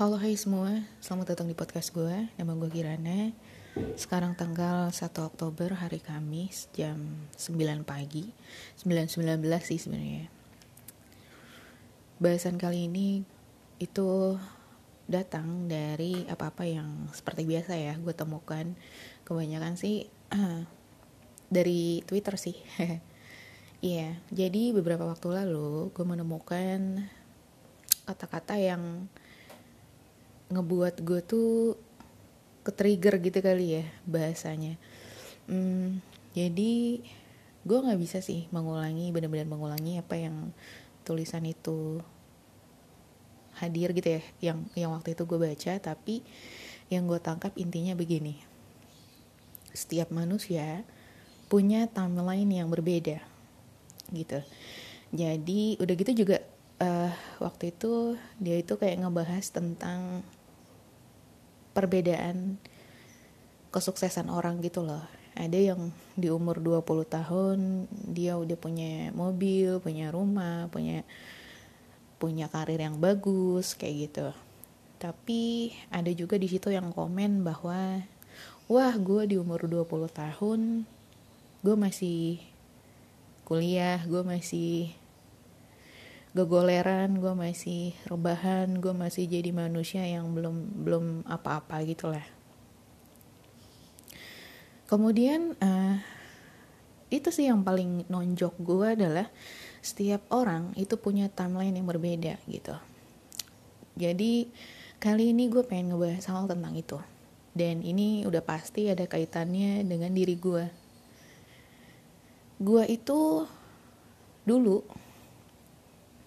Halo hai semua, selamat datang di podcast gue. Nama gue Kirana. Sekarang tanggal 1 Oktober hari Kamis jam 9 pagi. 9.19 sih sebenarnya. Bahasan kali ini itu datang dari apa-apa yang seperti biasa ya gue temukan. Kebanyakan sih dari Twitter sih. Iya, yeah, jadi beberapa waktu lalu gue menemukan kata-kata yang ngebuat gue tuh ke trigger gitu kali ya bahasanya. Hmm, jadi gue nggak bisa sih mengulangi benar-benar mengulangi apa yang tulisan itu hadir gitu ya yang yang waktu itu gue baca. Tapi yang gue tangkap intinya begini setiap manusia punya timeline yang berbeda gitu. Jadi udah gitu juga uh, waktu itu dia itu kayak ngebahas tentang perbedaan kesuksesan orang gitu loh ada yang di umur 20 tahun dia udah punya mobil, punya rumah, punya punya karir yang bagus kayak gitu. Tapi ada juga di situ yang komen bahwa wah gue di umur 20 tahun gue masih kuliah, gue masih gegoleran gue masih rebahan gue masih jadi manusia yang belum belum apa-apa gitulah kemudian uh, itu sih yang paling nonjok gue adalah setiap orang itu punya timeline yang berbeda gitu. Jadi kali ini gue pengen ngebahas soal tentang itu. Dan ini udah pasti ada kaitannya dengan diri gue gue itu dulu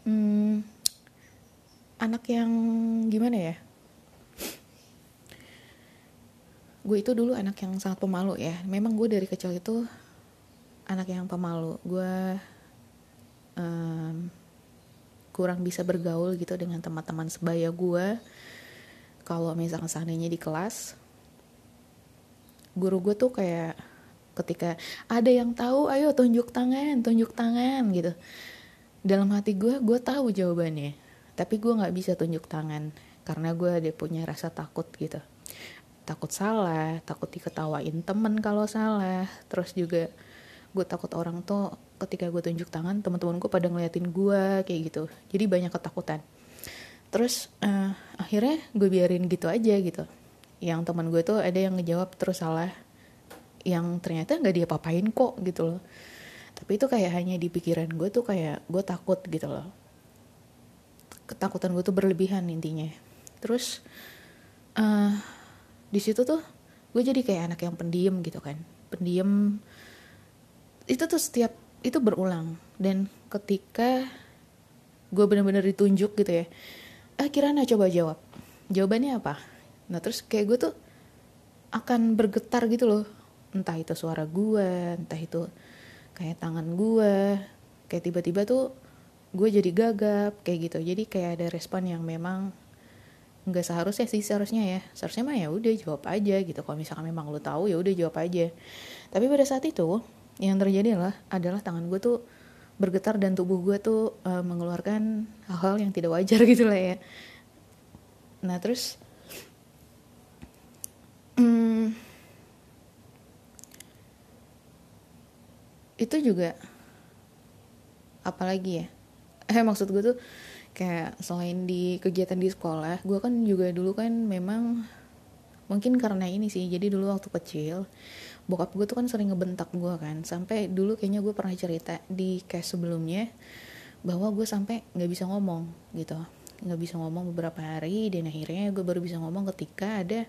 hmm, anak yang gimana ya? Gue itu dulu anak yang sangat pemalu ya. Memang gue dari kecil itu anak yang pemalu. Gue um, kurang bisa bergaul gitu dengan teman-teman sebaya gue. Kalau misalkan seandainya di kelas guru gue tuh kayak ketika ada yang tahu ayo tunjuk tangan tunjuk tangan gitu dalam hati gue gue tahu jawabannya. Tapi gue nggak bisa tunjuk tangan karena gue ada punya rasa takut gitu. Takut salah takut diketawain temen kalau salah. Terus juga gue takut orang tuh ketika gue tunjuk tangan teman-teman gue pada ngeliatin gue kayak gitu. Jadi banyak ketakutan. Terus uh, akhirnya gue biarin gitu aja gitu. Yang teman gue tuh ada yang ngejawab terus salah. Yang ternyata nggak dia papain kok gitu loh tapi itu kayak hanya di pikiran gue tuh kayak gue takut gitu loh. Ketakutan gue tuh berlebihan intinya. Terus uh, di situ tuh gue jadi kayak anak yang pendiam gitu kan. Pendiam itu tuh setiap itu berulang. Dan ketika gue bener-bener ditunjuk gitu ya ah Kirana coba jawab. Jawabannya apa? Nah terus kayak gue tuh akan bergetar gitu loh. Entah itu suara gue entah itu kayak tangan gue kayak tiba-tiba tuh gue jadi gagap kayak gitu. Jadi kayak ada respon yang memang nggak seharusnya sih seharusnya ya. Seharusnya mah ya udah jawab aja gitu. Kalau misalkan memang lo tahu ya udah jawab aja. Tapi pada saat itu yang terjadi adalah adalah tangan gue tuh bergetar dan tubuh gue tuh uh, mengeluarkan hal-hal yang tidak wajar gitu lah ya. Nah terus hmm, itu juga apalagi ya? Eh maksud gue tuh kayak selain di kegiatan di sekolah gue kan juga dulu kan memang mungkin karena ini sih jadi dulu waktu kecil bokap gue tuh kan sering ngebentak gue kan. Sampai dulu kayaknya gue pernah cerita di case sebelumnya bahwa gue sampai nggak bisa ngomong gitu. Nggak bisa ngomong beberapa hari dan akhirnya gue baru bisa ngomong ketika ada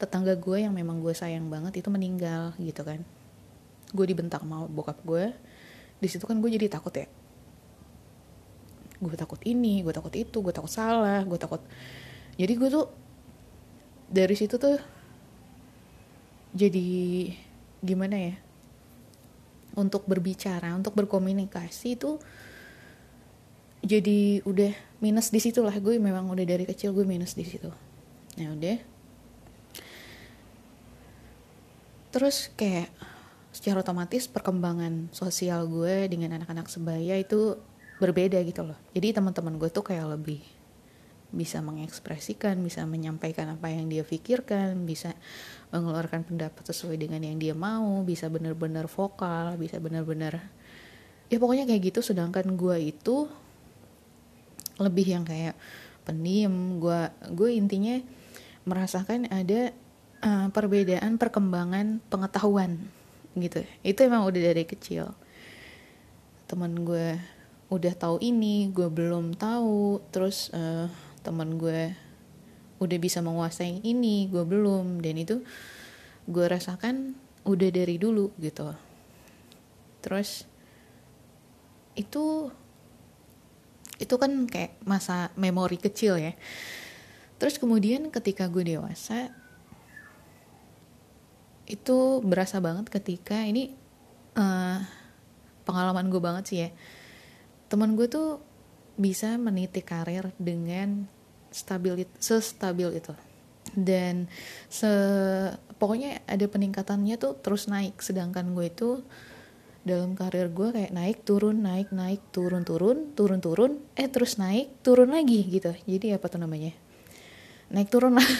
tetangga gue yang memang gue sayang banget itu meninggal gitu kan gue dibentak sama bokap gue di situ kan gue jadi takut ya. Gue takut ini gue takut itu gue takut salah gue takut. Jadi gue tuh dari situ tuh jadi gimana ya? Untuk berbicara untuk berkomunikasi itu jadi udah minus di situ lah. Gue memang udah dari kecil gue minus di situ. Nah udah. Terus kayak secara otomatis perkembangan sosial gue dengan anak-anak sebaya itu berbeda gitu loh. Jadi teman-teman gue tuh kayak lebih bisa mengekspresikan bisa menyampaikan apa yang dia pikirkan bisa mengeluarkan pendapat sesuai dengan yang dia mau bisa benar-benar vokal bisa benar-benar ya pokoknya kayak gitu. Sedangkan gue itu lebih yang kayak pendiam. Gue gue intinya merasakan ada uh, perbedaan perkembangan pengetahuan gitu. Itu emang udah dari kecil. Teman gue udah tahu ini gue belum tahu. Terus uh, teman gue udah bisa menguasai ini gue belum. Dan itu gue rasakan udah dari dulu gitu. Terus itu itu kan kayak masa memori kecil ya. Terus kemudian ketika gue dewasa itu berasa banget ketika ini uh, pengalaman gue banget sih ya. Teman gue tuh bisa meniti karir dengan stabil sestabil itu. Dan se pokoknya ada peningkatannya tuh terus naik. Sedangkan gue itu dalam karir gue kayak naik turun naik naik turun turun turun turun eh terus naik turun lagi gitu. Jadi apa tuh namanya? Naik turun lah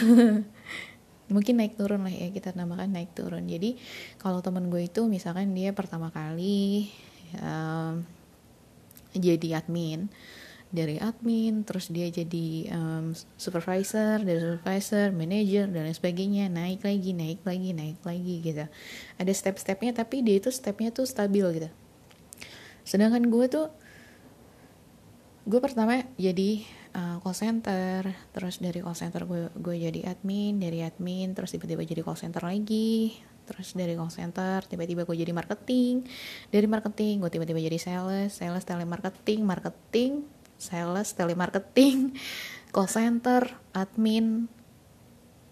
mungkin naik turun lah ya kita namakan naik turun. Jadi kalau temen gue itu misalkan dia pertama kali um, jadi admin dari admin terus dia jadi um, supervisor dari supervisor manager dan lain sebagainya naik lagi naik lagi naik lagi gitu. Ada step-stepnya tapi dia itu stepnya tuh stabil gitu. Sedangkan gue tuh gue pertama jadi uh, call center terus dari call center gue gue jadi admin dari admin terus tiba-tiba jadi call center lagi terus dari call center tiba-tiba gue jadi marketing dari marketing gue tiba-tiba jadi sales sales telemarketing marketing sales telemarketing call center admin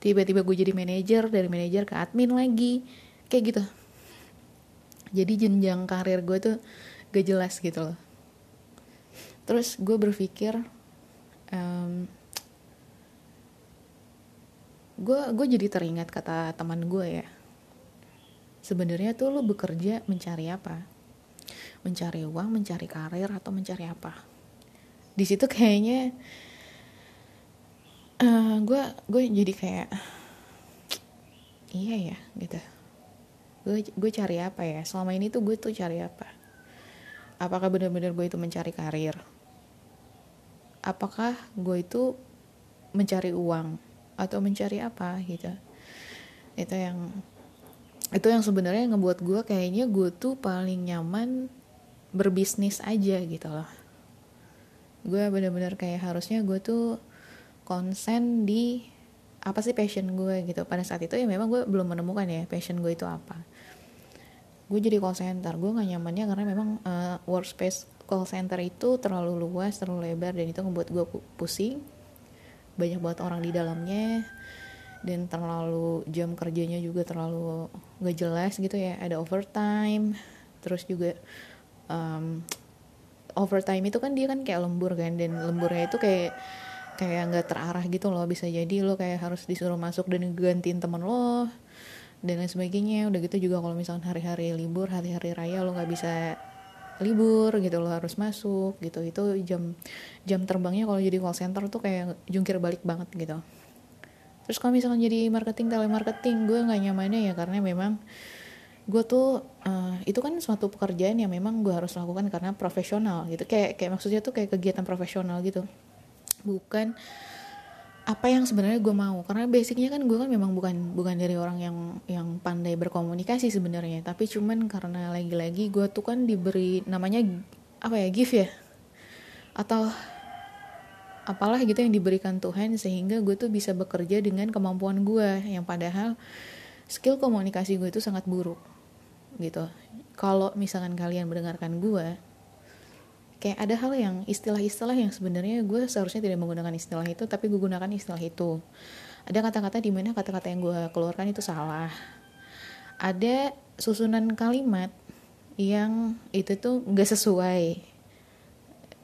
tiba-tiba gue jadi manajer dari manajer ke admin lagi kayak gitu. Jadi jenjang karir gue tuh gak jelas gitu loh. Terus gue berpikir um, gue gue jadi teringat kata teman gue ya. Sebenarnya tuh lo bekerja mencari apa? Mencari uang mencari karir atau mencari apa? Di situ kayaknya gue uh, gue jadi kayak iya ya gitu. Gue gue cari apa ya? Selama ini tuh gue tuh cari apa? Apakah benar-benar gue itu mencari karir apakah gue itu mencari uang atau mencari apa gitu. Itu yang itu yang sebenarnya ngebuat gue kayaknya gue tuh paling nyaman berbisnis aja gitu loh. Gue bener-bener kayak harusnya gue tuh konsen di apa sih passion gue gitu. Pada saat itu ya memang gue belum menemukan ya passion gue itu apa. Gue jadi call center. Gue gak nyamannya karena memang uh, workspace call center itu terlalu luas terlalu lebar dan itu ngebuat gue pusing. Banyak banget orang di dalamnya dan terlalu jam kerjanya juga terlalu gak jelas gitu ya. Ada overtime terus juga um, overtime itu kan dia kan kayak lembur kan dan lemburnya itu kayak kayak nggak terarah gitu loh. Bisa jadi lo kayak harus disuruh masuk dan gantiin temen lo dan lain sebagainya. Udah gitu juga kalau misalnya hari-hari libur hari-hari raya lo nggak bisa libur gitu lo harus masuk gitu. Itu jam jam terbangnya kalau jadi call center tuh kayak jungkir balik banget gitu. Terus kalau misalnya jadi marketing telemarketing gue nggak nyamannya ya karena memang gue tuh uh, itu kan suatu pekerjaan yang memang gue harus lakukan karena profesional gitu. Kayak kayak maksudnya tuh kayak kegiatan profesional gitu. Bukan apa yang sebenarnya gue mau. Karena basicnya kan gue kan memang bukan bukan dari orang yang yang pandai berkomunikasi sebenarnya. Tapi cuman karena lagi-lagi gue tuh kan diberi namanya apa ya gift ya? Atau apalah gitu yang diberikan Tuhan sehingga gue tuh bisa bekerja dengan kemampuan gue yang padahal skill komunikasi gue itu sangat buruk gitu. Kalau misalkan kalian mendengarkan gue kayak ada hal yang istilah-istilah yang sebenarnya gue seharusnya tidak menggunakan istilah itu tapi gue gunakan istilah itu. Ada kata-kata di mana kata-kata yang gue keluarkan itu salah. Ada susunan kalimat yang itu tuh nggak sesuai.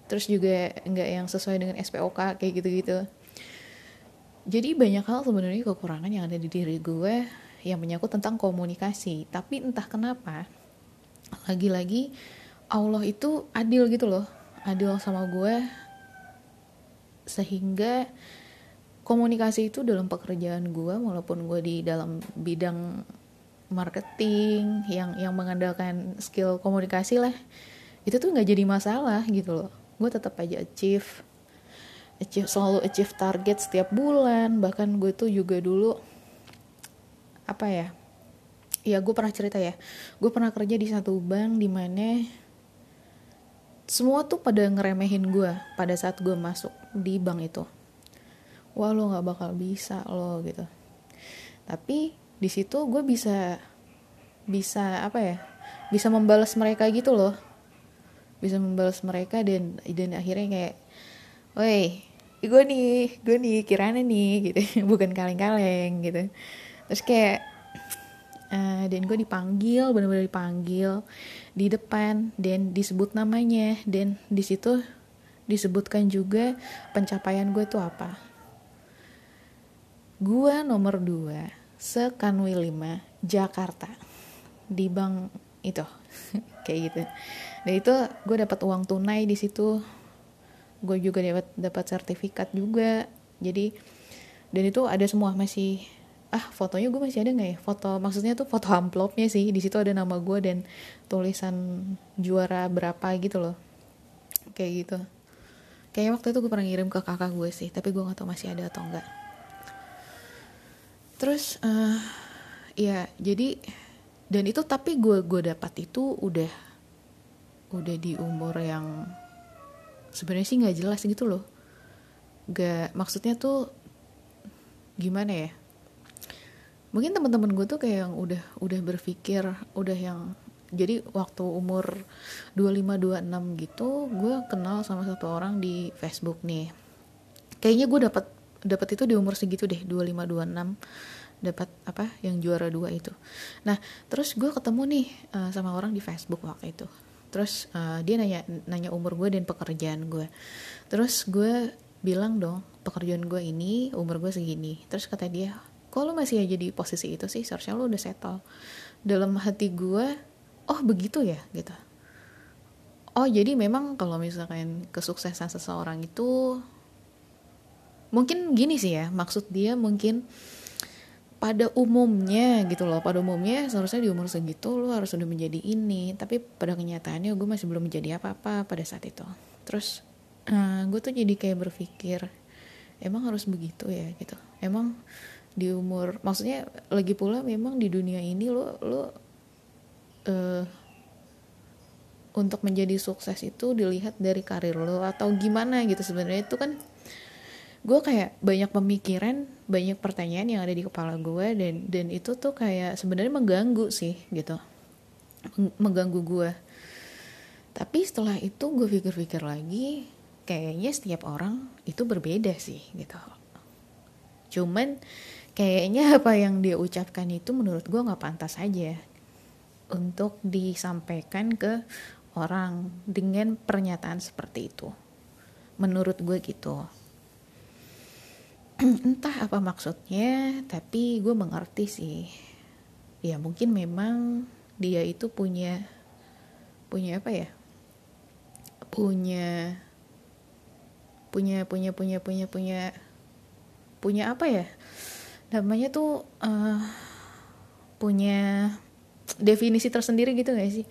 Terus juga nggak yang sesuai dengan SPOK kayak gitu-gitu. Jadi banyak hal sebenarnya kekurangan yang ada di diri gue yang menyangkut tentang komunikasi. Tapi entah kenapa lagi-lagi Allah itu adil gitu loh. Adil sama gue. Sehingga komunikasi itu dalam pekerjaan gue walaupun gue di dalam bidang marketing yang yang mengandalkan skill komunikasi lah itu tuh nggak jadi masalah gitu loh. Gue tetap aja achieve achieve selalu achieve target setiap bulan. Bahkan gue tuh juga dulu apa ya ya gue pernah cerita ya gue pernah kerja di satu bank di mana semua tuh pada ngeremehin gue pada saat gue masuk di bank itu. Wah lo nggak bakal bisa lo gitu. Tapi di situ gue bisa bisa apa ya bisa membalas mereka gitu loh. Bisa membalas mereka dan dan akhirnya kayak woi gue nih gue nih kirana nih gitu. Bukan kaleng-kaleng gitu. Terus kayak uh, dan gue dipanggil benar-benar dipanggil di depan dan disebut namanya dan di situ disebutkan juga pencapaian gue tuh apa. Gue nomor 2 sekanwi 5 Jakarta. Di bank itu kayak gitu. Dan itu gue dapat uang tunai di situ. Gue juga dapat dapat sertifikat juga. Jadi dan itu ada semua masih ah fotonya gue masih ada nggak ya? Foto maksudnya tuh foto amplopnya sih. Di situ ada nama gue dan tulisan juara berapa gitu loh. Kayak gitu. Kayak waktu itu gue pernah ngirim ke kakak gue sih tapi gue nggak tahu masih ada atau enggak terus uh, ya jadi dan itu tapi gue gue dapat itu udah udah di umur yang sebenarnya sih nggak jelas gitu loh. Gak maksudnya tuh gimana ya mungkin teman-teman gue tuh kayak yang udah udah berpikir udah yang jadi waktu umur 25 26 gitu gue kenal sama satu orang di Facebook nih. Kayaknya gue dapat dapat itu di umur segitu deh 25 26 dapat apa yang juara dua itu. Nah terus gue ketemu nih uh, sama orang di Facebook waktu itu. Terus uh, dia nanya nanya umur gue dan pekerjaan gue terus gue bilang dong pekerjaan gue ini umur gue segini. Terus kata dia kok lo masih aja di posisi itu sih? Seharusnya lo udah settle. Dalam hati gue oh begitu ya? Gitu. Oh jadi memang kalau misalkan kesuksesan seseorang itu mungkin gini sih ya maksud dia mungkin pada umumnya gitu loh pada umumnya seharusnya di umur segitu lo harus sudah menjadi ini tapi pada kenyataannya gue masih belum menjadi apa-apa pada saat itu. Terus uh, gue tuh jadi kayak berpikir emang harus begitu ya? Gitu. Emang di umur maksudnya lagi pula memang di dunia ini lo lo uh, untuk menjadi sukses itu dilihat dari karir lo atau gimana gitu sebenarnya. Itu kan gue kayak banyak pemikiran banyak pertanyaan yang ada di kepala gue dan dan itu tuh kayak sebenarnya mengganggu sih gitu. Mengganggu gue. Tapi setelah itu gue pikir-pikir lagi kayaknya setiap orang itu berbeda sih gitu. Cuman kayaknya apa yang dia ucapkan itu menurut gue nggak pantas aja untuk disampaikan ke orang dengan pernyataan seperti itu. Menurut gue gitu. Entah apa maksudnya tapi gue mengerti sih. Ya mungkin memang dia itu punya punya apa ya? Punya punya punya punya punya punya punya apa ya namanya tuh uh, punya definisi tersendiri gitu gak sih?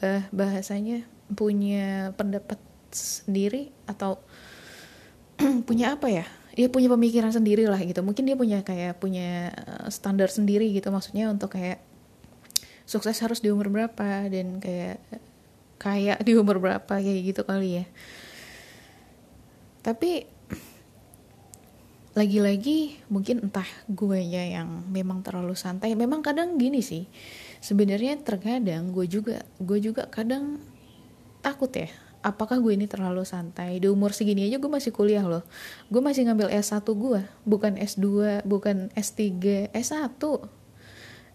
Bah bahasanya punya pendapat sendiri atau punya apa ya? Dia punya pemikiran sendiri lah gitu. Mungkin dia punya kayak punya eh, standar sendiri gitu. Maksudnya untuk kayak sukses harus di umur berapa dan kayak kayak di umur berapa kayak gitu kali ya. Tapi lagi-lagi mungkin entah gue ya yang memang terlalu santai. Memang kadang gini sih sebenarnya terkadang gue juga gue juga kadang takut ya apakah gue ini terlalu santai? Di umur segini aja gue masih kuliah loh. Gue masih ngambil S1 gue bukan S2 bukan S3 S1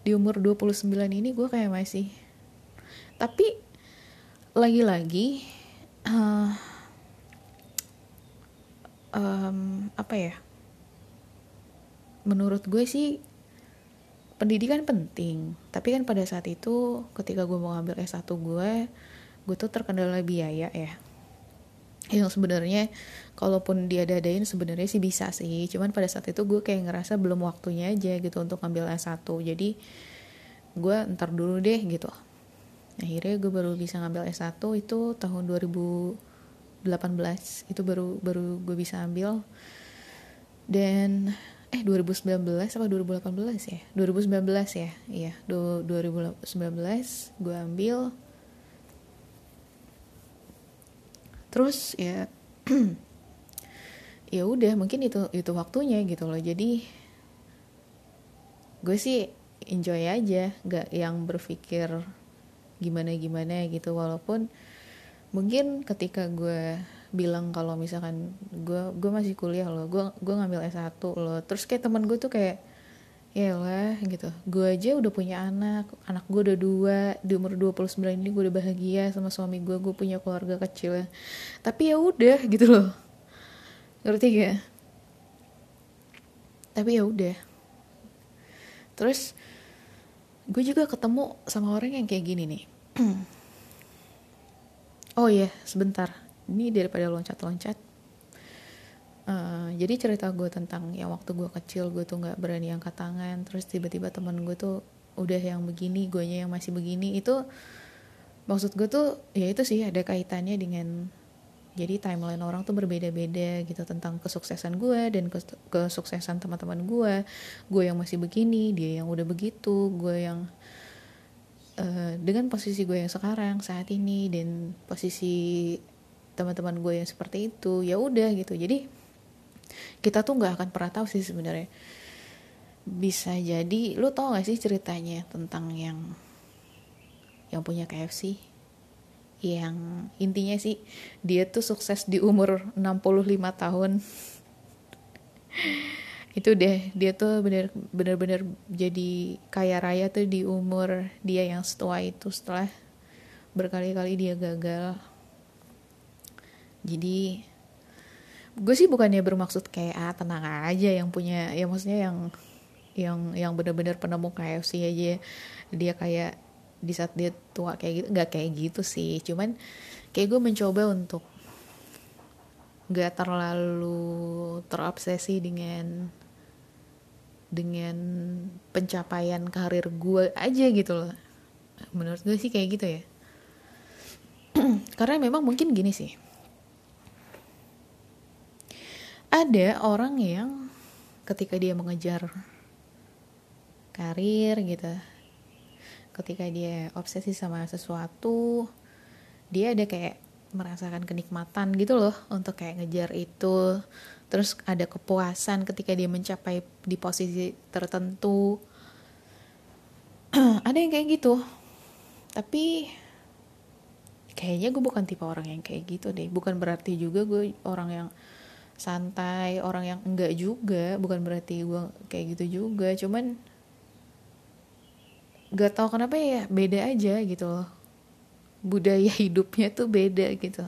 di umur 29 ini gue kayak masih. Tapi lagi-lagi uh, um, apa ya menurut gue sih pendidikan penting. Tapi kan pada saat itu ketika gue mau ngambil S1 gue gue tuh terkendala biaya ya. Yang sebenarnya kalaupun dia dadain sebenarnya sih bisa sih. Cuman pada saat itu gue kayak ngerasa belum waktunya aja gitu untuk ngambil S1 jadi gue ntar dulu deh gitu. Akhirnya gue baru bisa ngambil S1 itu tahun 2018 itu baru baru gue bisa ambil. Dan eh 2019 apa 2018 ya? 2019 ya? Iya 2019 gue ambil. Terus ya ya udah mungkin itu itu waktunya gitu loh. Jadi gue sih enjoy aja gak yang berpikir gimana gimana gitu. Walaupun mungkin ketika gue bilang kalau misalkan gue gue masih kuliah loh gue gue ngambil S1 loh. Terus kayak teman gue tuh kayak ya lah gitu. Gue aja udah punya anak anak gue udah dua di umur 29 ini gue udah bahagia sama suami gue gue punya keluarga kecil. Ya tapi ya udah gitu loh. Ngerti gak tapi ya udah. Terus gue juga ketemu sama orang yang kayak gini nih. Oh iya sebentar ini daripada loncat-loncat. Uh, jadi cerita gue tentang yang waktu gue kecil gue tuh nggak berani angkat tangan terus tiba-tiba teman gue tuh udah yang begini gue yang masih begini itu maksud gue tuh ya itu sih ada kaitannya dengan jadi timeline orang tuh berbeda-beda gitu tentang kesuksesan gue dan kesuksesan teman-teman gue gue yang masih begini dia yang udah begitu gue yang uh, dengan posisi gue yang sekarang saat ini dan posisi teman-teman gue yang seperti itu ya udah gitu. Jadi kita tuh nggak akan pernah tahu sih sebenarnya. Bisa jadi lu tau gak sih ceritanya tentang yang yang punya KFC yang intinya sih dia tuh sukses di umur 65 tahun. Itu deh dia tuh bener bener bener jadi kaya raya tuh di umur dia yang setua itu setelah berkali-kali dia gagal jadi gue sih bukannya bermaksud kayak ah tenang aja yang punya ya maksudnya yang yang yang benar-benar penemu KFC aja. Dia kayak di saat dia tua kayak gitu nggak kayak gitu sih. Cuman kayak gue mencoba untuk nggak terlalu terobsesi dengan dengan pencapaian karir gue aja gitu loh. Menurut gue sih kayak gitu ya. Karena memang mungkin gini sih ada orang yang ketika dia mengejar karir gitu ketika dia obsesi sama sesuatu dia ada kayak merasakan kenikmatan gitu loh untuk kayak ngejar itu. Terus ada kepuasan ketika dia mencapai di posisi tertentu. Ada yang kayak gitu. Tapi kayaknya gue bukan tipe orang yang kayak gitu deh. Bukan berarti juga gue orang yang santai orang yang enggak juga bukan berarti gue kayak gitu juga cuman gak tau kenapa ya beda aja gitu loh. Budaya hidupnya tuh beda gitu.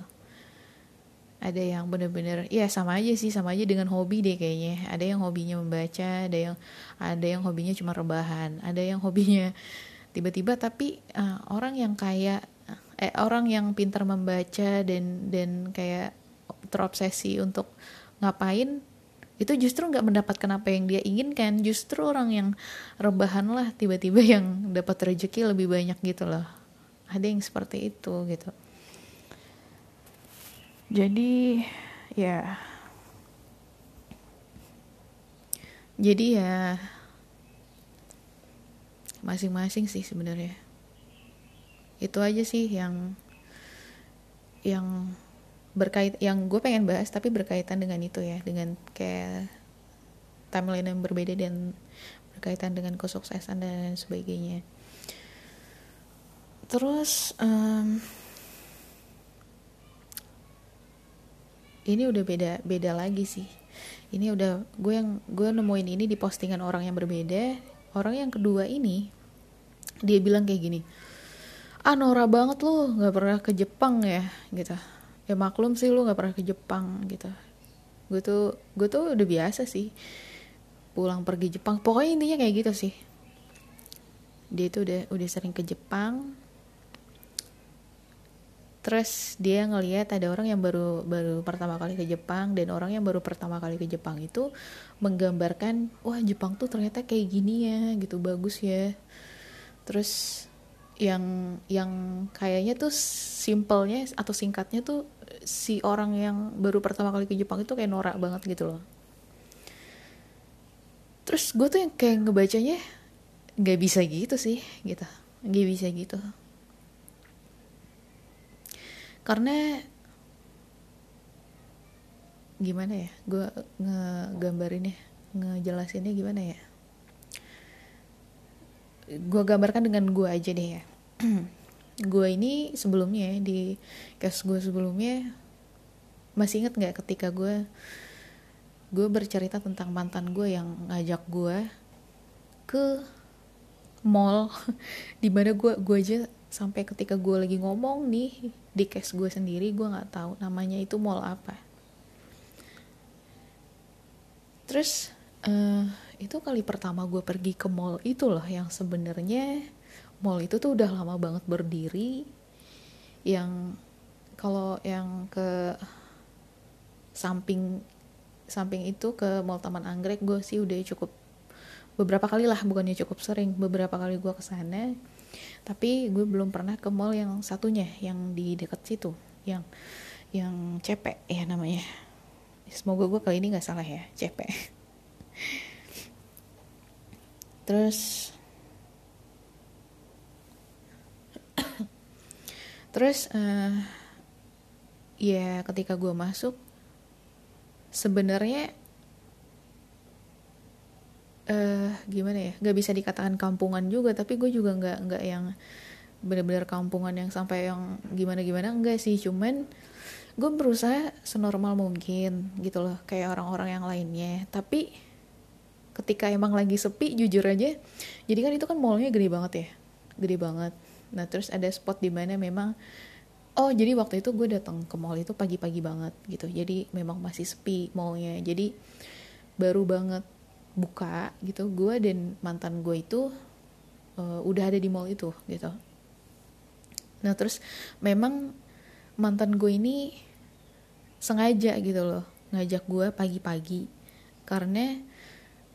Ada yang bener-bener ya sama aja sih sama aja dengan hobi deh kayaknya. Ada yang hobinya membaca ada yang ada yang hobinya cuma rebahan ada yang hobinya tiba-tiba tapi uh, orang yang kayak eh orang yang pintar membaca dan dan kayak terobsesi untuk ngapain itu justru nggak mendapatkan apa yang dia inginkan. Justru orang yang rebahan lah tiba-tiba yang dapat rezeki lebih banyak gitu loh. Ada yang seperti itu gitu. Jadi ya. Jadi ya masing-masing sih sebenarnya. Itu aja sih yang yang berkait yang gue pengen bahas tapi berkaitan dengan itu ya dengan kayak timeline yang berbeda dan berkaitan dengan kesuksesan dan sebagainya. Terus um, ini udah beda beda lagi sih. Ini udah gue yang gue nemuin ini di postingan orang yang berbeda. Orang yang kedua ini dia bilang kayak gini ah Nora banget lo nggak pernah ke Jepang ya gitu ya maklum sih lu nggak pernah ke Jepang gitu. Gue tuh gue tuh udah biasa sih pulang pergi Jepang. Pokoknya intinya kayak gitu sih. Dia tuh udah udah sering ke Jepang. Terus dia ngelihat ada orang yang baru baru pertama kali ke Jepang dan orang yang baru pertama kali ke Jepang itu menggambarkan wah Jepang tuh ternyata kayak gini ya gitu bagus ya. Terus yang yang kayaknya tuh simpelnya atau singkatnya tuh si orang yang baru pertama kali ke Jepang itu kayak norak banget gitu loh. Terus gue tuh yang kayak ngebacanya nggak bisa gitu sih gitu. Nggak bisa gitu. Karena gimana ya? Gue ngegambarinnya ngejelasinnya gimana ya gue gambarkan dengan gue aja deh ya. Gue ini sebelumnya di case gue sebelumnya masih inget nggak ketika gue gue bercerita tentang mantan gue yang ngajak gue ke mall di mana gue gue aja sampai ketika gue lagi ngomong nih di case gue sendiri gue nggak tahu namanya itu mall apa. Terus uh, itu kali pertama gue pergi ke mall itu loh yang sebenarnya mall itu tuh udah lama banget berdiri. Yang kalau yang ke samping samping itu ke mall Taman Anggrek gue sih udah cukup beberapa kali lah bukannya cukup sering beberapa kali gue ke sana tapi gue belum pernah ke mall yang satunya yang di dekat situ yang yang cepek ya namanya. Semoga gue kali ini nggak salah ya cepek terus terus uh, ya ketika gue masuk sebenarnya uh, gimana ya nggak bisa dikatakan kampungan juga tapi gue juga nggak nggak yang benar-benar kampungan yang sampai yang gimana gimana enggak sih. Cuman gue berusaha senormal mungkin gitu loh kayak orang-orang yang lainnya. Tapi ketika emang lagi sepi jujur aja jadi kan itu kan mallnya gede banget ya gede banget. Nah terus ada spot di mana memang oh jadi waktu itu gue datang ke mall itu pagi-pagi banget gitu jadi memang masih sepi mallnya. Jadi baru banget buka gitu gue dan mantan gue itu uh, udah ada di mall itu gitu. Nah terus memang mantan gue ini sengaja gitu loh ngajak gue pagi-pagi karena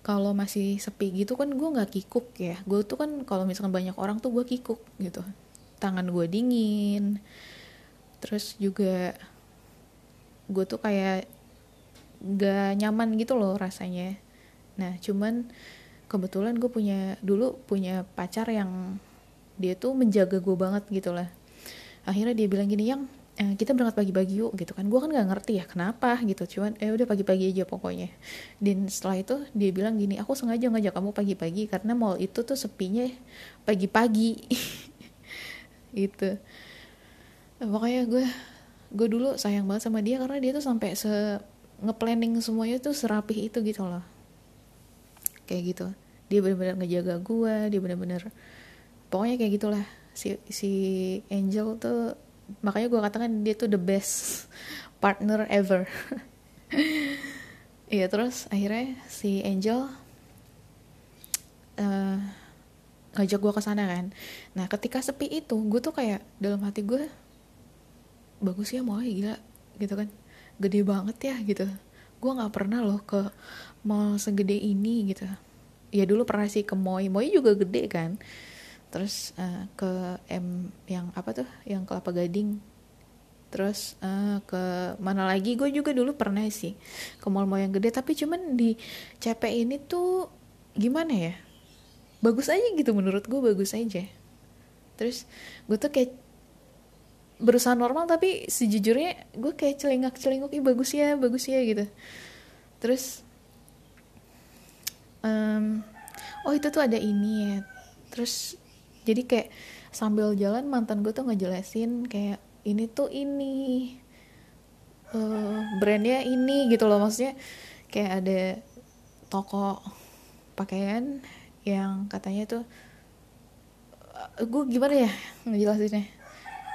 kalau masih sepi gitu kan gue nggak kikuk ya. Gue tuh kan kalau misalkan banyak orang tuh gue kikuk gitu. Tangan gue dingin. Terus juga gue tuh kayak gak nyaman gitu loh rasanya. Nah cuman kebetulan gue punya dulu punya pacar yang dia tuh menjaga gue banget gitu lah. Akhirnya dia bilang gini yang eh, kita berangkat pagi-pagi yuk gitu kan. Gue kan nggak ngerti ya kenapa gitu. Cuman eh udah pagi-pagi aja pokoknya. Dan setelah itu dia bilang gini aku sengaja ngajak kamu pagi-pagi karena mall itu tuh sepinya pagi-pagi. Gitu. Pokoknya gue gue dulu sayang banget sama dia karena dia tuh sampai se ngeplanning semuanya tuh serapih itu gitu loh. Kayak gitu. Dia benar-benar ngejaga gue dia benar-benar pokoknya kayak gitulah. Si si Angel tuh makanya gue katakan dia tuh the best partner ever. Iya terus akhirnya si Angel uh, ngajak gue ke sana kan. Nah ketika sepi itu gue tuh kayak dalam hati gue bagus ya mau gila gitu kan. Gede banget ya gitu. Gue nggak pernah loh ke mall segede ini gitu. Ya dulu pernah sih ke Moy Moy juga gede kan terus uh, ke M yang apa tuh? Yang kelapa gading. Terus uh, ke mana lagi? Gue juga dulu pernah sih ke mall-mall yang gede. Tapi cuman di CP ini tuh gimana ya? Bagus aja gitu menurut gue bagus aja. Terus gue tuh kayak berusaha normal tapi sejujurnya gue kayak celingak celinguk ih bagus ya bagus ya gitu. Terus um, oh itu tuh ada ini ya. Terus jadi kayak sambil jalan mantan gue tuh ngejelasin kayak ini tuh ini uh, brandnya ini gitu loh. Maksudnya kayak ada toko pakaian yang katanya tuh uh, gue gimana ya ngejelasinnya?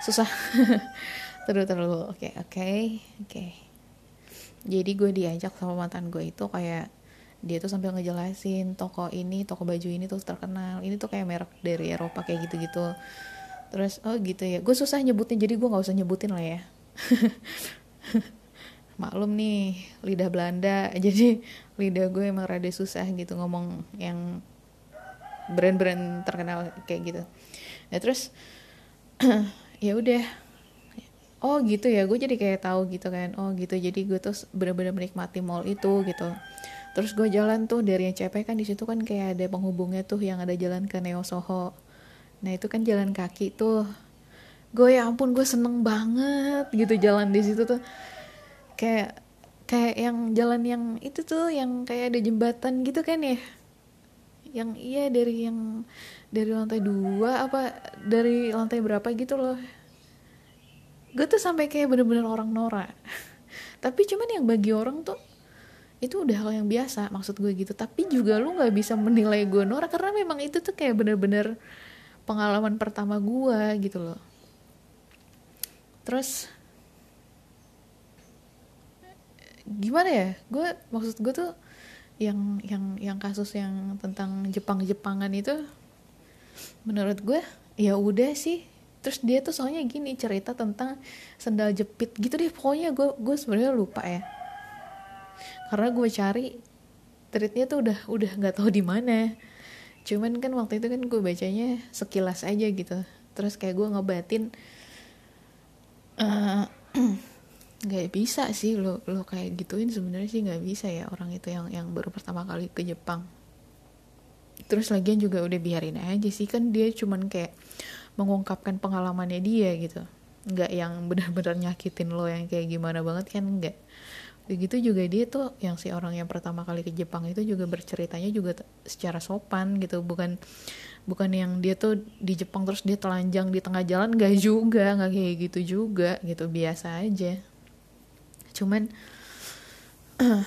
Susah. Terus terus oke okay, oke okay, oke. Okay. jadi gue diajak sama mantan gue itu kayak dia tuh sambil ngejelasin toko ini toko baju ini tuh terkenal. Ini tuh kayak merek dari Eropa kayak gitu-gitu. Terus oh gitu ya. Gue susah nyebutnya jadi gue nggak usah nyebutin lah ya. Maklum nih lidah Belanda. Jadi lidah gue emang rada susah gitu ngomong yang brand-brand terkenal kayak gitu. Ya terus ya udah. Oh gitu ya. Gue jadi kayak tahu gitu kan. Oh gitu. Jadi gue tuh bener-bener menikmati mall itu gitu terus gue jalan tuh dari yang CP kan di situ kan kayak ada penghubungnya tuh yang ada jalan ke Neo Soho. Nah itu kan jalan kaki tuh. Gue ya ampun gue seneng banget gitu jalan di situ tuh. Kayak kayak yang jalan yang itu tuh yang kayak ada jembatan gitu kan ya? Yang iya dari yang dari lantai dua apa dari lantai berapa gitu loh. Gue tuh sampai kayak bener-bener orang norak tapi cuman yang bagi orang tuh itu udah hal yang biasa maksud gue gitu. Tapi juga lu nggak bisa menilai gue norak karena memang itu tuh kayak bener-bener pengalaman pertama gue gitu loh. Terus gimana ya? Gue maksud gue tuh yang yang yang kasus yang tentang Jepang Jepangan itu menurut gue ya udah sih. Terus dia tuh soalnya gini cerita tentang sendal jepit gitu deh. Pokoknya gue gue sebenarnya lupa ya karena gue cari tweetnya tuh udah udah nggak tahu di mana. Cuman kan waktu itu kan gue bacanya sekilas aja gitu. Terus kayak gue ngebatin uh, nggak bisa sih lo lo kayak gituin sebenarnya sih nggak bisa ya orang itu yang yang baru pertama kali ke Jepang. Terus lagian juga udah biarin aja sih kan dia cuman kayak mengungkapkan pengalamannya dia gitu. Nggak yang benar-benar nyakitin lo yang kayak gimana banget kan nggak begitu juga dia tuh yang si orang yang pertama kali ke Jepang itu juga berceritanya juga secara sopan gitu. Bukan bukan yang dia tuh di Jepang terus dia telanjang di tengah jalan gak juga nggak kayak gitu juga gitu. Biasa aja. Cuman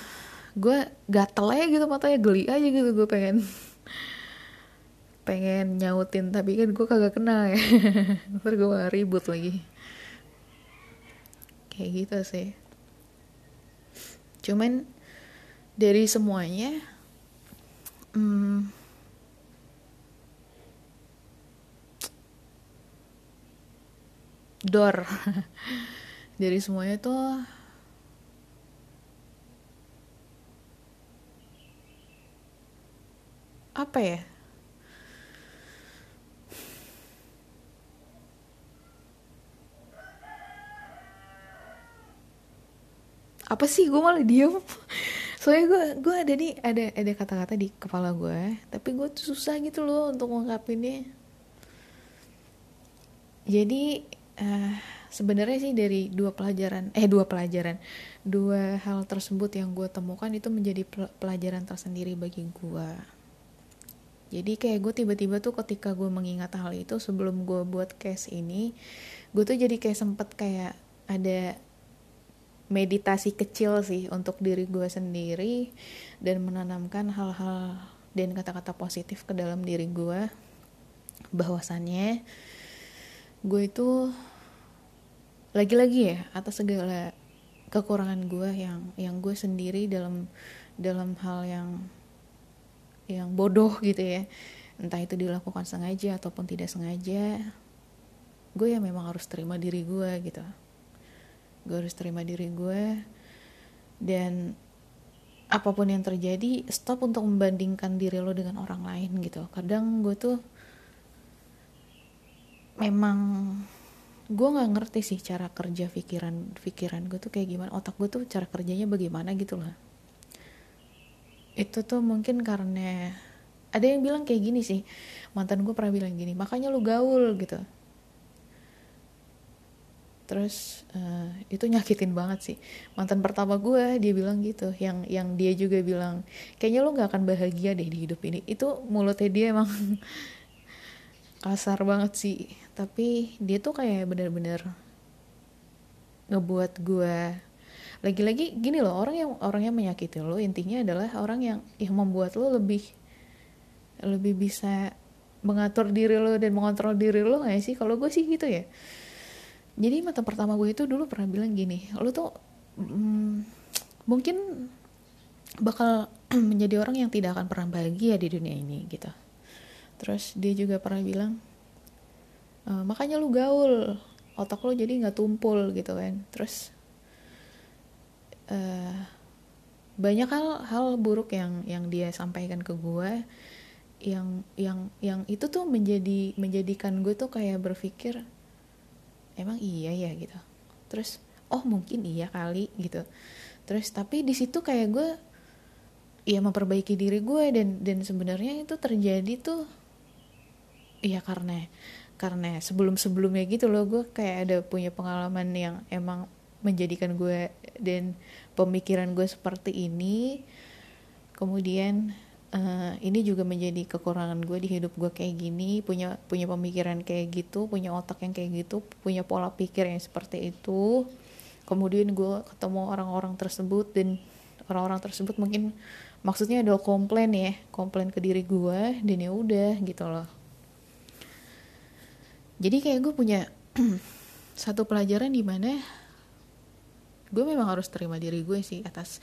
gue gatel aja gitu matanya geli aja gitu gue pengen pengen nyautin. Tapi kan gue kagak kenal ya. Ntar gue ribut lagi. Kayak gitu sih cuman dari semuanya hmm, door. Dari semuanya tuh apa ya apa sih? Gue malah diem. Soalnya gue gue ada nih ada ada kata-kata di kepala gue tapi gue tuh susah gitu loh untuk ngungkapinnya. Jadi uh, sebenarnya sih dari dua pelajaran eh dua pelajaran dua hal tersebut yang gue temukan itu menjadi pelajaran tersendiri bagi gue jadi kayak gue tiba-tiba tuh ketika gue mengingat hal itu sebelum gue buat case ini gue tuh jadi kayak sempet kayak ada meditasi kecil sih untuk diri gue sendiri dan menanamkan hal-hal dan kata-kata positif ke dalam diri gue bahwasannya gue itu lagi-lagi ya atas segala kekurangan gue yang yang gue sendiri dalam dalam hal yang yang bodoh gitu ya. Entah itu dilakukan sengaja ataupun tidak sengaja gue ya memang harus terima diri gue gitu gue harus terima diri gue. Dan apa pun yang terjadi stop untuk membandingkan diri lo dengan orang lain gitu. Kadang gue tuh memang gue nggak ngerti sih cara kerja pikiran pikiran gue tuh kayak gimana. Otak gue tuh cara kerjanya bagaimana gitu lah itu tuh mungkin karena ada yang bilang kayak gini sih. Mantan gue pernah bilang gini makanya lu gaul gitu terus uh, itu nyakitin banget sih. Mantan pertama gue dia bilang gitu. Yang yang dia juga bilang kayaknya lo nggak akan bahagia deh di hidup ini. Itu mulutnya dia emang kasar banget sih. Tapi dia tuh kayak bener-bener ngebuat gue lagi-lagi gini loh orang yang orang yang menyakiti lo intinya adalah orang yang yang membuat lo lebih lebih bisa mengatur diri lo dan mengontrol diri lo gak sih? Kalau gue sih gitu ya jadi mata pertama gue itu dulu pernah bilang gini lo tuh mm, mungkin bakal menjadi orang yang tidak akan pernah bahagia di dunia ini gitu. Terus dia juga pernah bilang uh, makanya lu gaul otak lu jadi nggak tumpul gitu kan. Terus uh, banyak hal hal buruk yang yang dia sampaikan ke gue yang yang yang itu tuh menjadi menjadikan gue tuh kayak berpikir emang iya ya? gitu. Terus oh mungkin iya kali gitu. Terus tapi di situ kayak gue ya memperbaiki diri gue dan dan sebenarnya itu terjadi tuh ya karena karena sebelum sebelumnya gitu loh gue kayak ada punya pengalaman yang emang menjadikan gue dan pemikiran gue seperti ini. Kemudian uh, ini juga menjadi kekurangan gue di hidup gue kayak gini punya punya pemikiran kayak gitu punya otak yang kayak gitu punya pola pikir yang seperti itu. Kemudian gue ketemu orang-orang tersebut dan orang-orang tersebut mungkin maksudnya adalah komplain ya komplain ke diri gue dan ya udah gitu loh. Jadi kayak gue punya satu pelajaran di mana gue memang harus terima diri gue sih atas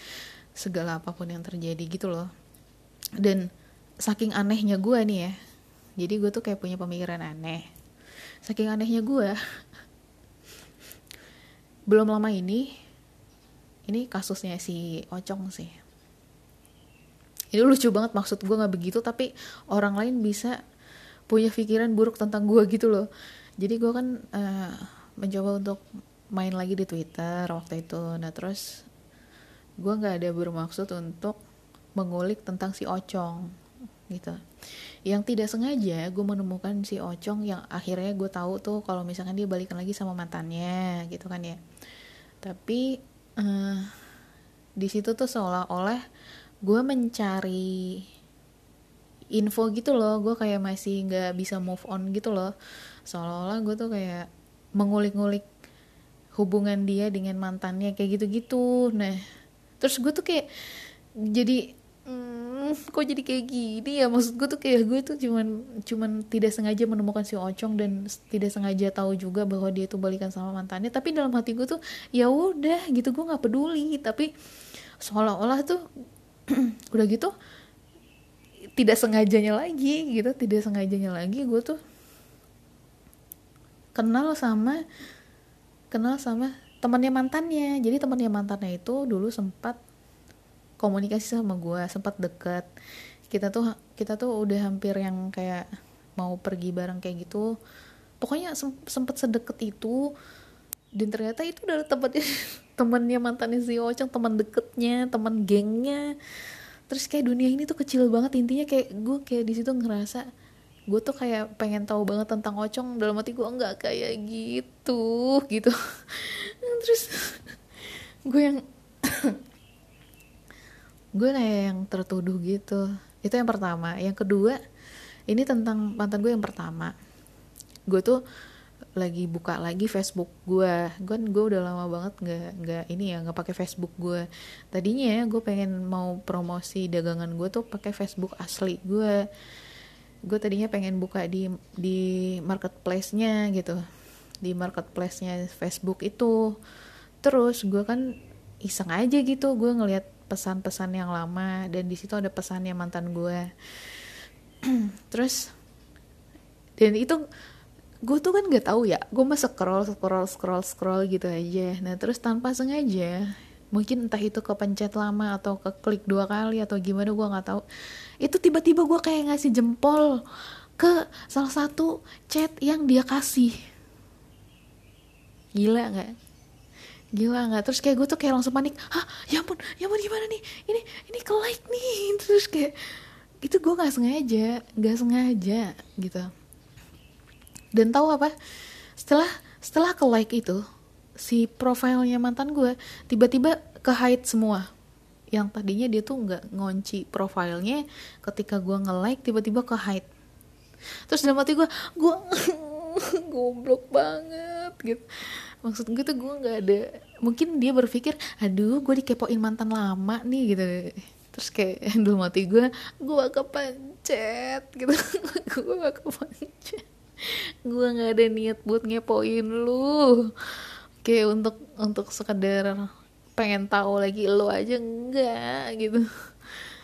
segala apa pun yang terjadi gitu loh dan saking anehnya gue nih ya jadi gue tuh kayak punya pemikiran aneh. Saking anehnya gue belum lama ini ini kasusnya si Ocong sih. Ini lucu banget maksud gue nggak begitu tapi orang lain bisa punya pikiran buruk tentang gue gitu loh. Jadi gue kan uh, mencoba untuk main lagi di Twitter waktu itu. Nah terus gue nggak ada bermaksud untuk mengulik tentang si Ocong gitu. Yang tidak sengaja gue menemukan si Ocong yang akhirnya gue tahu tuh kalau misalkan dia balikan lagi sama mantannya gitu kan ya. Tapi uh, di situ tuh seolah-olah gue mencari info gitu loh. Gue kayak masih nggak bisa move on gitu loh. Seolah-olah gue tuh kayak mengulik-ngulik hubungan dia dengan mantannya kayak gitu-gitu. Nah terus gue tuh kayak jadi hmm, kok jadi kayak gini ya? Maksud gue tuh kayak gue tuh cuman cuman tidak sengaja menemukan si Ocong dan tidak sengaja tahu juga bahwa dia tuh balikan sama mantannya. Tapi dalam hati gue tuh ya udah gitu gue nggak peduli. Tapi seolah-olah tuh udah gitu tidak sengajanya lagi gitu tidak sengajanya lagi gue tuh kenal sama kenal sama temannya mantannya. Jadi temannya mantannya itu dulu sempat komunikasi sama gue sempat deket. Kita tuh kita tuh udah hampir yang kayak mau pergi bareng kayak gitu. Pokoknya sempat sedekat itu. Dan ternyata itu adalah tempatnya temannya mantannya si Oceng teman deketnya teman gengnya. Terus kayak dunia ini tuh kecil banget. Intinya kayak gue kayak di situ ngerasa gue tuh kayak pengen tahu banget tentang Ocong. Dalam hati gue nggak kayak gitu gitu. Terus gue yang gue kayak yang tertuduh gitu. Itu yang pertama. Yang kedua ini tentang mantan gue yang pertama. Gue tuh lagi buka lagi Facebook gue. Gue gue udah lama banget nggak nggak ini ya nggak pakai Facebook gue. Tadinya ya gue pengen mau promosi dagangan gue tuh pakai Facebook asli gue. Gue tadinya pengen buka di di marketplace-nya gitu. Di marketplace-nya Facebook itu. Terus gue kan iseng aja gitu gue ngeliat pesan-pesan yang lama dan di situ ada pesannya mantan gue terus dan itu gue tuh kan nggak tahu ya gue mah scroll scroll scroll scroll gitu aja. Nah terus tanpa sengaja mungkin entah itu kepencet lama atau ke klik dua kali atau gimana gue nggak tahu. Itu tiba-tiba gue kayak ngasih jempol ke salah satu chat yang dia kasih. Gila nggak gila nggak? Terus kayak gue tuh kayak langsung panik. Hah? Ya ampun ya ampun gimana nih? Ini ini ke like nih. Terus kayak itu gue nggak sengaja nggak sengaja gitu. Dan tahu apa? Setelah setelah ke like itu si profilnya mantan gue tiba-tiba ke hide semua. Yang tadinya dia tuh nggak ngunci profilnya ketika gue nge-like tiba-tiba ke hide. Terus dalam hati gue gue goblok banget gitu maksud gue tuh gue nggak ada mungkin dia berpikir aduh gue dikepoin mantan lama nih gitu. Terus kayak dalam hati gue gue kepencet gitu. Gue kepencet. Gue nggak ada niat buat ngepoin lu. Kayak untuk untuk sekedar pengen tahu lagi lo aja enggak gitu.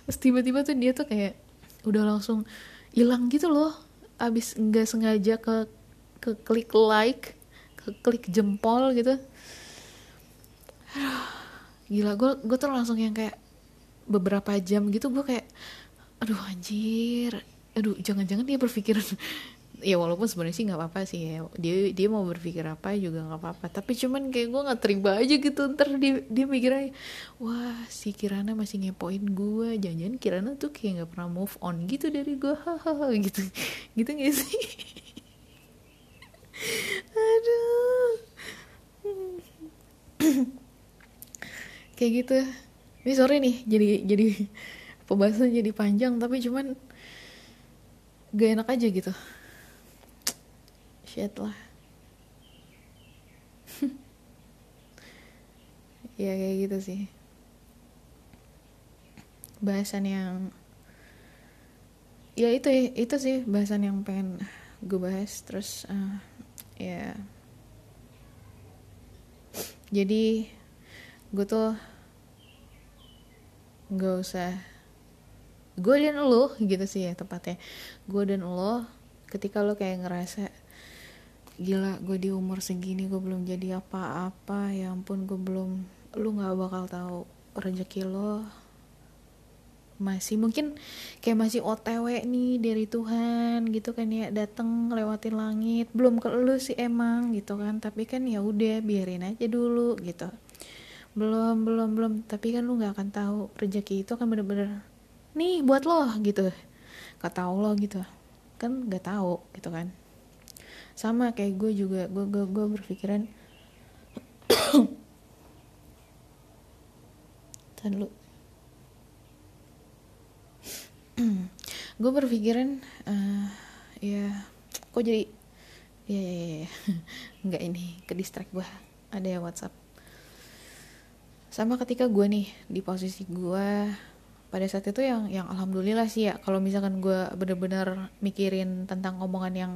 Terus tiba-tiba tuh dia tuh kayak udah langsung hilang gitu loh. Abis nggak sengaja ke ke klik like ke klik jempol gitu. Gila gue gue tuh langsung yang kayak beberapa jam gitu gue kayak aduh anjir. Aduh jangan-jangan dia berpikiran ya walaupun sebenarnya sih nggak apa-apa sih ya dia dia mau berpikir apa juga nggak apa-apa. Tapi cuman kayak gue nggak terima aja gitu ntar dia dia mikirnya wah si Kirana masih ngepoin gue jangan-jangan Kirana tuh kayak nggak pernah move on gitu dari gue gitu. Gitu gak sih aduh. Kayak gitu. Ini sore nih jadi jadi pembahasan jadi panjang tapi cuman gak enak aja gitu. Shit lah. Ya kayak gitu sih. Bahasan yang ya itu itu sih bahasan yang pengen gue bahas. Terus uh, ya jadi gue tuh gak usah gue dan lo gitu sih ya tepatnya. Gue dan lo ketika lo kayak ngerasa gila gue di umur segini gue belum jadi apa-apa ya ampun gue belum lu nggak bakal tahu rezeki lo masih mungkin kayak masih otw nih dari Tuhan gitu kan ya dateng lewatin langit. Belum ke lu sih emang gitu kan tapi kan ya udah biarin aja dulu gitu. Belum belum belum. Tapi kan lu nggak akan tahu rezeki itu kan bener-bener nih buat lo gitu. Kata Allah gitu. Kan nggak tahu gitu kan. Sama kayak gue juga gue gue gue berpikiran Tahan lu gue berpikiran uh, ya kok jadi ya ya ya, ya. nggak ini ke distract gue ada ya WhatsApp. Sama ketika gue nih di posisi gue pada saat itu yang yang alhamdulillah sih ya kalau misalkan gue bener-bener mikirin tentang omongan yang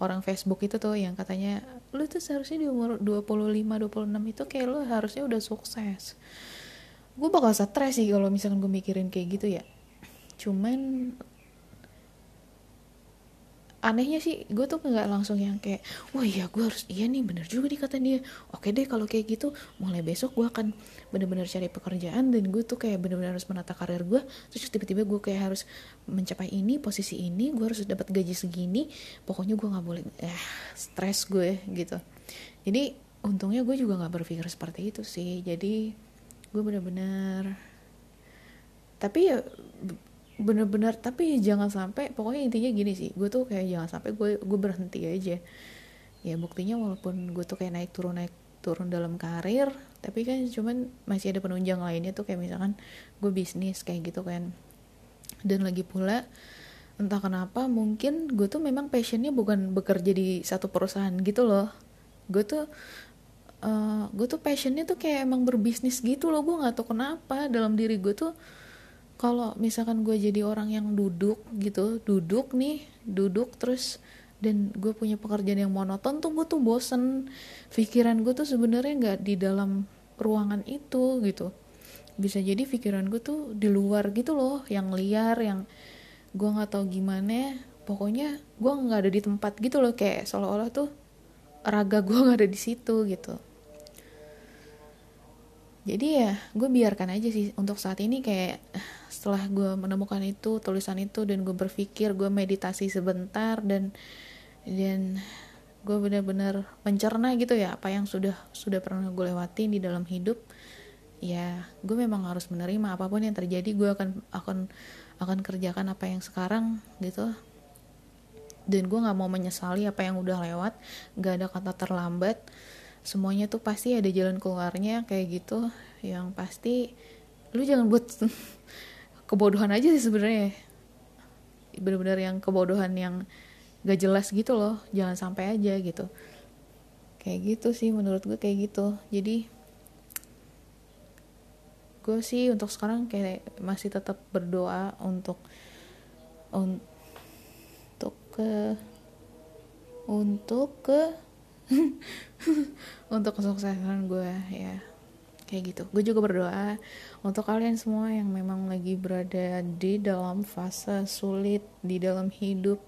orang Facebook itu tuh yang katanya lu tuh seharusnya di umur 25 26 itu kayak lu harusnya udah sukses. Gue bakal stres sih kalau misalkan gue mikirin kayak gitu ya cuman anehnya sih gue tuh nggak langsung yang kayak wah iya gue harus iya nih bener juga nih kata dia. Oke deh kalau kayak gitu mulai besok gue akan bener-bener cari pekerjaan dan gue tuh kayak bener-bener harus menata karir gue terus tiba-tiba gue kayak harus mencapai ini posisi ini gue harus dapat gaji segini pokoknya gue nggak boleh eh stres gue gitu. Jadi untungnya gue juga nggak berpikir seperti itu sih. Jadi gue bener-bener tapi ya bener-bener tapi jangan sampai pokoknya intinya gini sih gue tuh kayak jangan sampai gue gue berhenti aja. Ya buktinya walaupun gue tuh kayak naik turun naik turun dalam karir tapi kan cuman masih ada penunjang lainnya tuh kayak misalkan gue bisnis kayak gitu kan. Dan lagi pula entah kenapa mungkin gue tuh memang passionnya bukan bekerja di satu perusahaan gitu loh. Gue tuh uh, gue tuh passionnya tuh kayak emang berbisnis gitu loh gue nggak tahu kenapa dalam diri gue tuh kalau misalkan gue jadi orang yang duduk gitu duduk nih duduk terus dan gue punya pekerjaan yang monoton tuh gue tuh bosen. Pikiran gue tuh sebenarnya nggak di dalam ruangan itu gitu. Bisa jadi pikiran gue tuh di luar gitu loh yang liar yang gue nggak tahu gimana. Pokoknya gue nggak ada di tempat gitu loh kayak seolah-olah tuh raga gue nggak ada di situ gitu. Jadi ya gue biarkan aja sih untuk saat ini kayak setelah gue menemukan itu tulisan itu dan gue berpikir gue meditasi sebentar dan dan gue benar-benar mencerna gitu ya apa yang sudah sudah pernah gue lewatin di dalam hidup ya gue memang harus menerima apa pun yang terjadi gue akan akan akan kerjakan apa yang sekarang gitu. Dan gue nggak mau menyesali apa yang udah lewat nggak ada kata terlambat semuanya tuh pasti ada jalan keluarnya kayak gitu. Yang pasti lu jangan buat kebodohan aja sih sebenarnya. Bener-bener yang kebodohan yang gak jelas gitu loh. Jangan sampai aja gitu. Kayak gitu sih menurut gue kayak gitu. Jadi gue sih untuk sekarang kayak masih tetap berdoa untuk untuk ke untuk ke untuk kesuksesan gue ya kayak gitu. Gue juga berdoa untuk kalian semua yang memang lagi berada di dalam fase sulit di dalam hidup.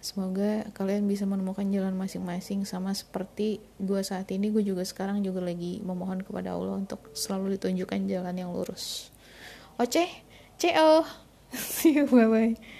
Semoga kalian bisa menemukan jalan masing-masing sama seperti gue saat ini. Gue juga sekarang juga lagi memohon kepada Allah untuk selalu ditunjukkan jalan yang lurus. Oke CO see you bye bye